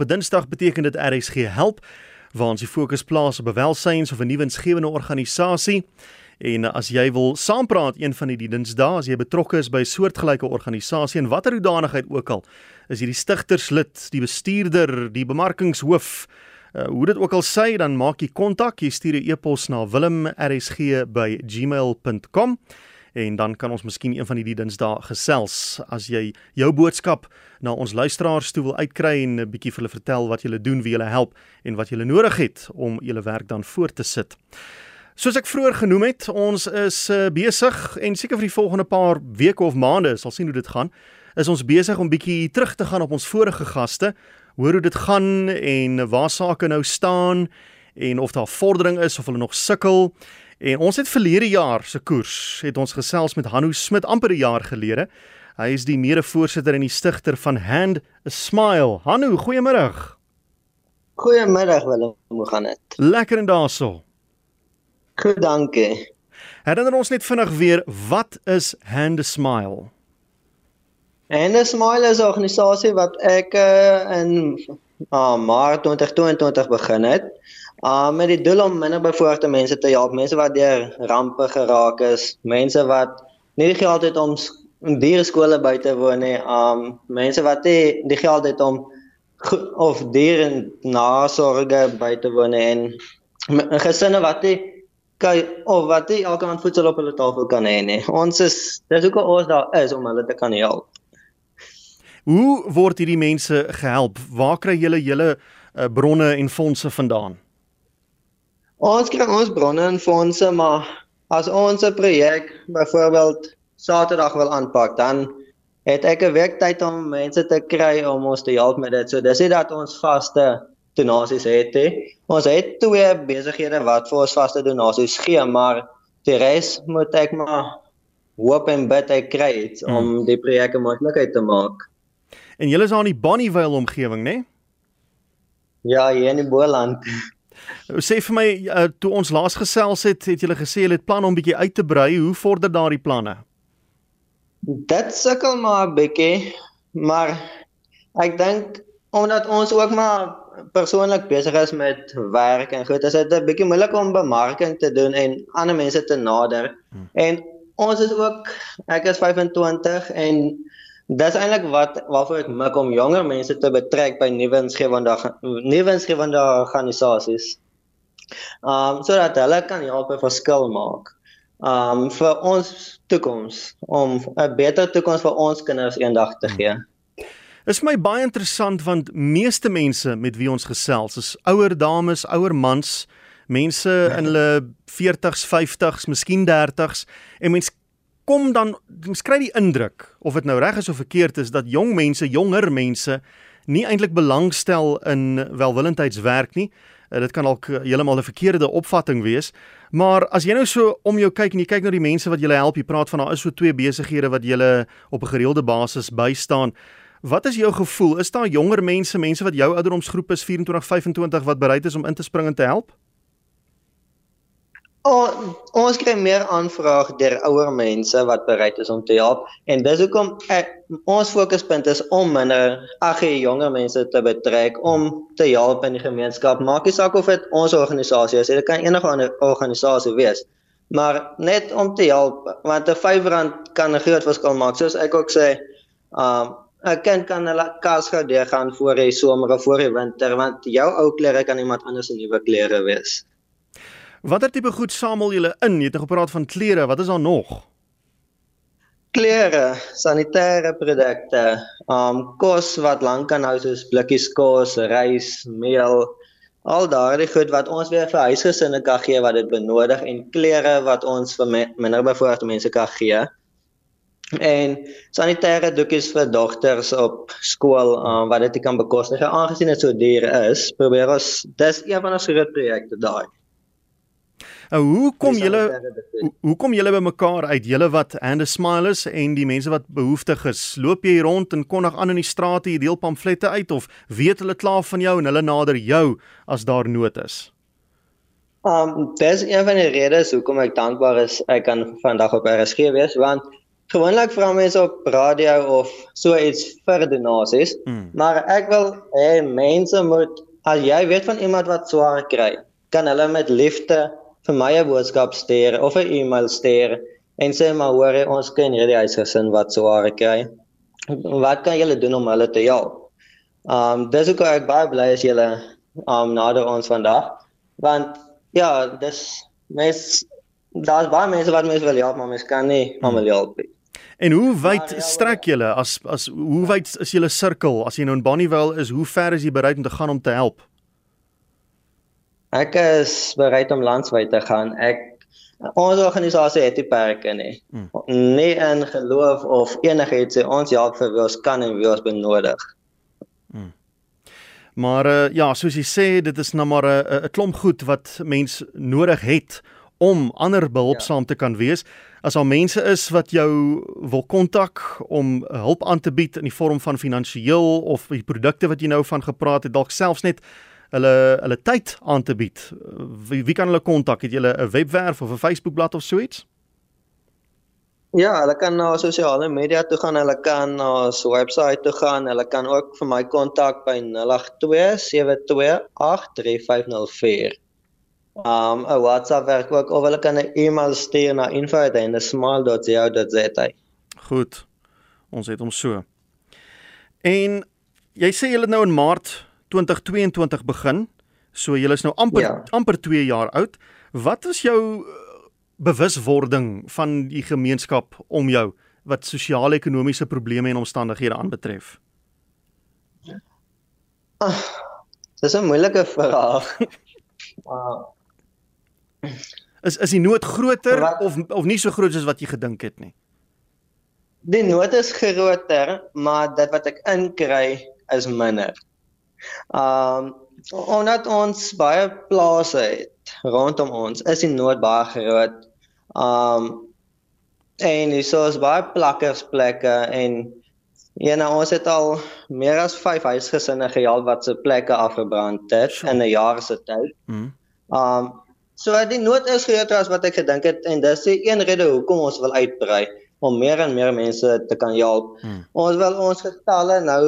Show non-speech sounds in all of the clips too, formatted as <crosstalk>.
Op 'n Dinsdag beteken dit RSG help waar ons die fokus plaas op welsyns of 'n nuwe insgewende organisasie. En as jy wil saampraat een van die dinsdae as jy betrokke is by 'n soortgelyke organisasie en watter hoedanigheid ook al, is jy die stigterslid, die bestuurder, die bemarkingshoof, uh, hoe dit ook al sê, dan maak jy kontak, jy stuur 'n e-pos na wilmrsg@gmail.com en dan kan ons miskien een van die dinsdae gesels as jy jou boodskap na ons luisteraars toe wil uitkry en 'n bietjie vir hulle vertel wat julle doen, wie julle help en wat julle nodig het om julle werk dan voort te sit. Soos ek vroeër genoem het, ons is uh, besig en seker vir die volgende paar weke of maande sal sien hoe dit gaan. Is ons besig om bietjie terug te gaan op ons vorige gaste, hoor hoe dit gaan en waar sake nou staan en of daar vordering is of hulle nog sukkel. En ons het verlede jaar se koers het ons gesels met Hanno Smit amper 'n jaar gelede. Hy is die mede-voorsitter en die stigter van Hand a Smile. Hanno, goeiemôre. Goeiemiddag Willem, hoe gaan dit? Lekker en daarso. Goed, dankie. Herinner ons net vinnig weer, wat is Hand a Smile? Hand a Smile is 'n organisasie wat ek uh, in uh, Maart 2022 begin het. Uh met die doel om minderbevoorregte mense te help, mense wat deur rampe geraak is, mense wat nie die geld het om in diereskole by te woon nie, um mense wat nie die geld het om of diere nasorge by te woon nie, en gesinne wat nie kan of wat nie elke aand voedsel op hulle tafel kan hê nie. Ons is dis ook ons daar is om hulle te kan help. Hoe word hierdie mense gehelp? Waar kry julle julle uh, bronne en fondse vandaan? Ons kry ons bronne en fondse, maar as ons 'n projek byvoorbeeld Saterdag wil aanpak, dan het ek 'n week tyd om mense te kry om ons te help met dit. So dis nie dat ons vaste donasies het nie. Ons het twee besighede wat vir ons vaste donasies gee, maar die res moet ek maar hoop en bid ek kry iets hmm. om die projek 'n moontlikheid te maak. En julle is aan die Bonnievale omgewing, né? Ja, hier in die Boland. Sê vir my uh, toe ons laas gesels het, het julle gesê julle het plan om bietjie uit te brei. Hoe vorder daardie planne? Dit sukkel maar 'n bietjie, maar ek dink omdat ons ook maar persoonlik besig is met werk en goed, is dit 'n bietjie moeilik om bemarking te doen en ander mense te nader. Hmm. En ons is ook ek is 25 en Dis eintlik wat waarvoor ek mik om jonger mense te betrek by nuwe insgewende nuwe insgewende organisasies. Um sodat hulle kan help 'n verskil maak. Um vir ons toekoms om 'n beter toekoms vir ons kinders eendag te gee. Is my baie interessant want meeste mense met wie ons gesels is ouer dames, ouer mans, mense in hulle 40s, 50s, miskien 30s en mense kom dan skry die indruk of dit nou reg is of verkeerd is dat jong mense, jonger mense nie eintlik belangstel in welwillendheidswerk nie. Uh, dit kan dalk uh, heeltemal 'n verkeerde opvatting wees. Maar as jy nou so om jou kyk en jy kyk na die mense wat jy help, jy praat van daar is so twee besighede wat jy op 'n gereelde basis bystaan. Wat is jou gevoel? Is daar jonger mense, mense wat jou ouderdomsgroep is 24, 25 wat bereid is om in te spring en te help? Oh, ons kry meer aanvraag deur ouer mense wat bereid is om te help en dis hoekom ek, ons fokuspunt is om minder ag jonger mense te betrek om te help in die gemeenskap. Maak nie saak of dit ons organisasie is, dit kan enige ander organisasie wees. Maar net om te help want 'n R5 kan 'n groot verskil maak. Soos ek ook sê, um 'n kind kan 'n kas gou deur gaan voor die somer of voor die winter want jou ou klere kan iemand anders se nuwe klere wees. Watter tipe goed samel julle in? Jy het nou gepraat van klere, wat is daar nog? Klere, sanitêre produkte, um kos wat lank kan hou soos blikkies kos, rys, meel, al daardie goed wat ons weer vir huisgesinne kan gee wat dit benodig en klere wat ons vir minderbevoorregte mense kan gee. En sanitêre doekies vir dogters op skool um, wat dit kan bekostig aangesien dit so duur is. Probeer ons dis een van ons groot projekte daai. Nou hoe kom julle hoe kom julle by mekaar uit julle wat hande smilers en die mense wat behoeftig is? Loop jy rond en kondig aan in die strate, jy deel pamflette uit of weet hulle klaar van jou en hulle nader jou as daar nood is? Um dis een van die redes hoekom ek dankbaar is ek kan vandag op RSG wees want gewoonlik vra mense op radio of so iets vir donasies, mm. maar ek wil hê mense moet as jy weet van iemand wat swaar kry, kan hulle met liefde vir my 'n boodskap stuur of 'n e-mail stuur en sê maar hoor ons ken hierdie huisgesin wat swaar kry. Wat kan julle doen om hulle te help? Um dis ook ek baie bly as julle um nader ons vandag want ja, dis mes daar's baie mense wat mense wil help, maar mense kan nie hmm. almal help nie. En hoe wyd ja, strek julle as as hoe wyd is julle sirkel as jy nou in Bonnievale is, hoe ver is jy bereid om te gaan om te help? Ek is bereid om landwyd te gaan. Ek ons organisasie het nie perke nie. Hmm. Nie in geloof of enigiets nie. Ons help vir wie ons kan en wie ons benodig. Hmm. Maar uh, ja, soos jy sê, dit is nou maar 'n 'n klomp goed wat mens nodig het om ander behulpsaam ja. te kan wees. As al mense is wat jou wil kontak om hulp aan te bied in die vorm van finansiëel of die produkte wat jy nou van gepraat het, dalk selfs net hulle hulle tyd aan te bied. Wie, wie kan hulle kontak? Het jy 'n webwerf of 'n Facebookblad of so iets? Ja, hulle kan na sosiale media toe gaan, hulle kan na ons webwerf toe gaan, hulle kan ook vir my kontak by 082 728 3504. Um 'n WhatsApp werk ook of hulle kan 'n e-mail stuur na info@small.co.za. Goed. Ons het hom so. En jy sê jy het nou in Maart 2022 begin. So jy is nou amper ja. amper 2 jaar oud. Wat is jou bewuswording van die gemeenskap om jou wat sosiaal-ekonomiese probleme en omstandighede aanbetref? Ah, dis 'n moeilike vraag. <laughs> Maar is is die nood groter wat, of of nie so groot soos wat jy gedink het nie? Die nood is groter, maar dit wat ek inkry is minder. Um omdat ons baie plase het rondom ons, is die nood baie groot. Um en so is baie plakkersplekke en ja, nou ons het al meer as 5 huisgesinne gehelp wat se plekke afgebrand het sure. in 'n jaar se tyd. Mm. Um So die nood is groter as wat ek gedink het en dis die een rede hoekom ons wil uitbrei om meer en meer mense te kan help. Hmm. Ons wil ons getalle nou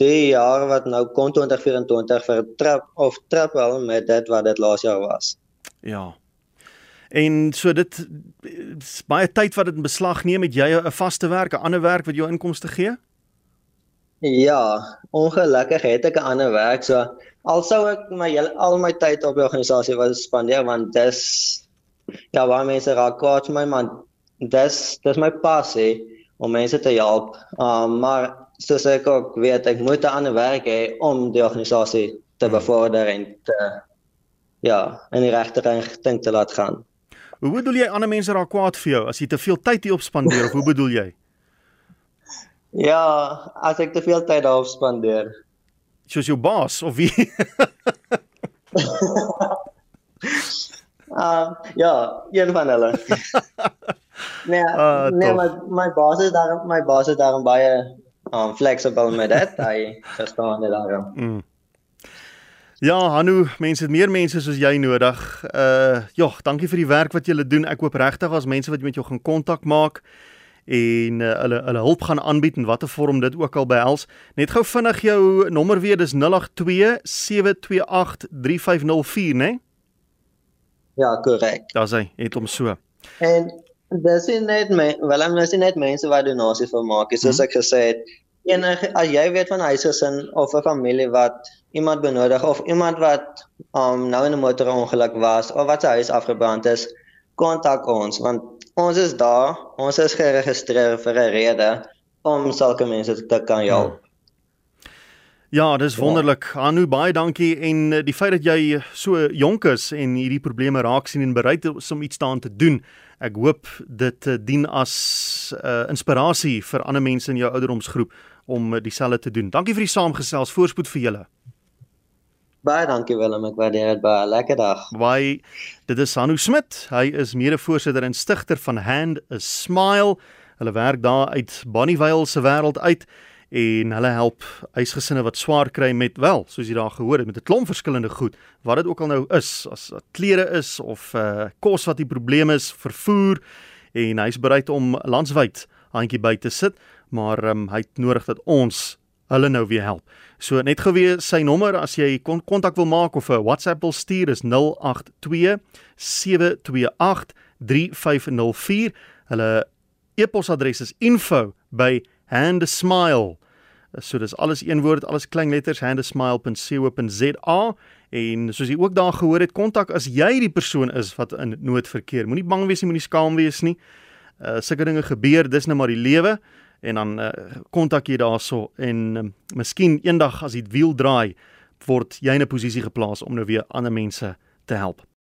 die jaar wat nou kon 2024 vir trap of trap wel met dit wat dit laas jaar was. Ja. En so dit baie tyd wat dit in beslag neem met jy 'n vaste werk, 'n ander werk wat jou inkomste gee? Ja, ongelukkig het ek 'n ander werk so Alsou ek my al my tyd op die organisasie wou spandeer want dis ja, waar mense raak kwaad vir my man. Dis dis my passie om mense te help. Um maar soos ek ook weet, ek moet 'n ander werk hê om die organisasie te hmm. bevorder en te ja, in die regte rigting te laat gaan. Hoe bedoel jy ander mense raak kwaad vir jou as jy te veel tyd hier op spandeer of hoe bedoel jy? <laughs> Ja, as ek te veel tyd daarop spandeer soos jou baas of wie? uh <laughs> ja, een van hulle. <laughs> nee, uh, nee, my my baas is daar, my baas is daar baie um flexible met dit. Hy <laughs> verstaan dit daarom. Mm. Ja, Hanu, mense het meer mense soos jy nodig. Uh, ja, dankie vir die werk wat julle doen. Ek hoop regtig as mense wat met jou gaan kontak maak en uh, hulle hulle hulp gaan aanbied in watter vorm dit ook al behels. Net gou vinnig jou nommer weer dis 082 728 3504, né? Ja, korrek. Daar's hy, het hom so. En dis net my, wel ek is net mense wat donasies wil maak, soos hmm. ek gesê het. Enige as jy weet van huisgesin of 'n familie wat iemand benodig of iemand wat um nou in 'n motorongeluk was of wat sy huis afgebrand is, kontak ons want ons is daar, ons is geregistreer vir 'n rede om sulke mense te kan help. Ja, dis wonderlik. Ja. Anu, baie dankie en eh, die feit dat jy so jonk is en hierdie probleme raak sien en bereid is om iets daaraan te doen. Ek hoop dit eh, dien as 'n uh, eh, inspirasie vir ander mense in jou ouderdomsgroep om dieselfde te doen. Dankie vir die saamgesels. Voorspoed vir julle. Baie dankie Willem, ek waardeer dit baie. Lekker dag. Baie. Dit is Hanu Smit. Hy is mede-voorsitter en stigter van Hand a Smile. Hulle werk daar uit Bonnievale se wêreld uit en hulle help huisgesinne wat swaar kry met wel, soos jy daar gehoor het, met 'n klomp verskillende goed. Wat dit ook al nou is, as klere is of uh kos wat die probleem is, vervoer en hy's bereid om landwyd handjie by te sit, maar um, hy het nodig dat ons hulle nou weer help. So net gou weer sy nommer as jy kontak wil maak of 'n WhatsApp wil stuur is 082 728 3504. Hulle e-posadres is info@handesmile. So dis alles een woord, alles klein letters handesmile.co.za en soos jy ook daar gehoor het, kontak as jy die persoon is wat in nood verkeer. Moenie bang wees nie, moenie skaam wees nie. Uh sulke dinge gebeur, dis nou maar die lewe en dan uh, kontak jy daarso en uh, miskien eendag as die wiel draai word jy in 'n posisie geplaas om nou weer ander mense te help.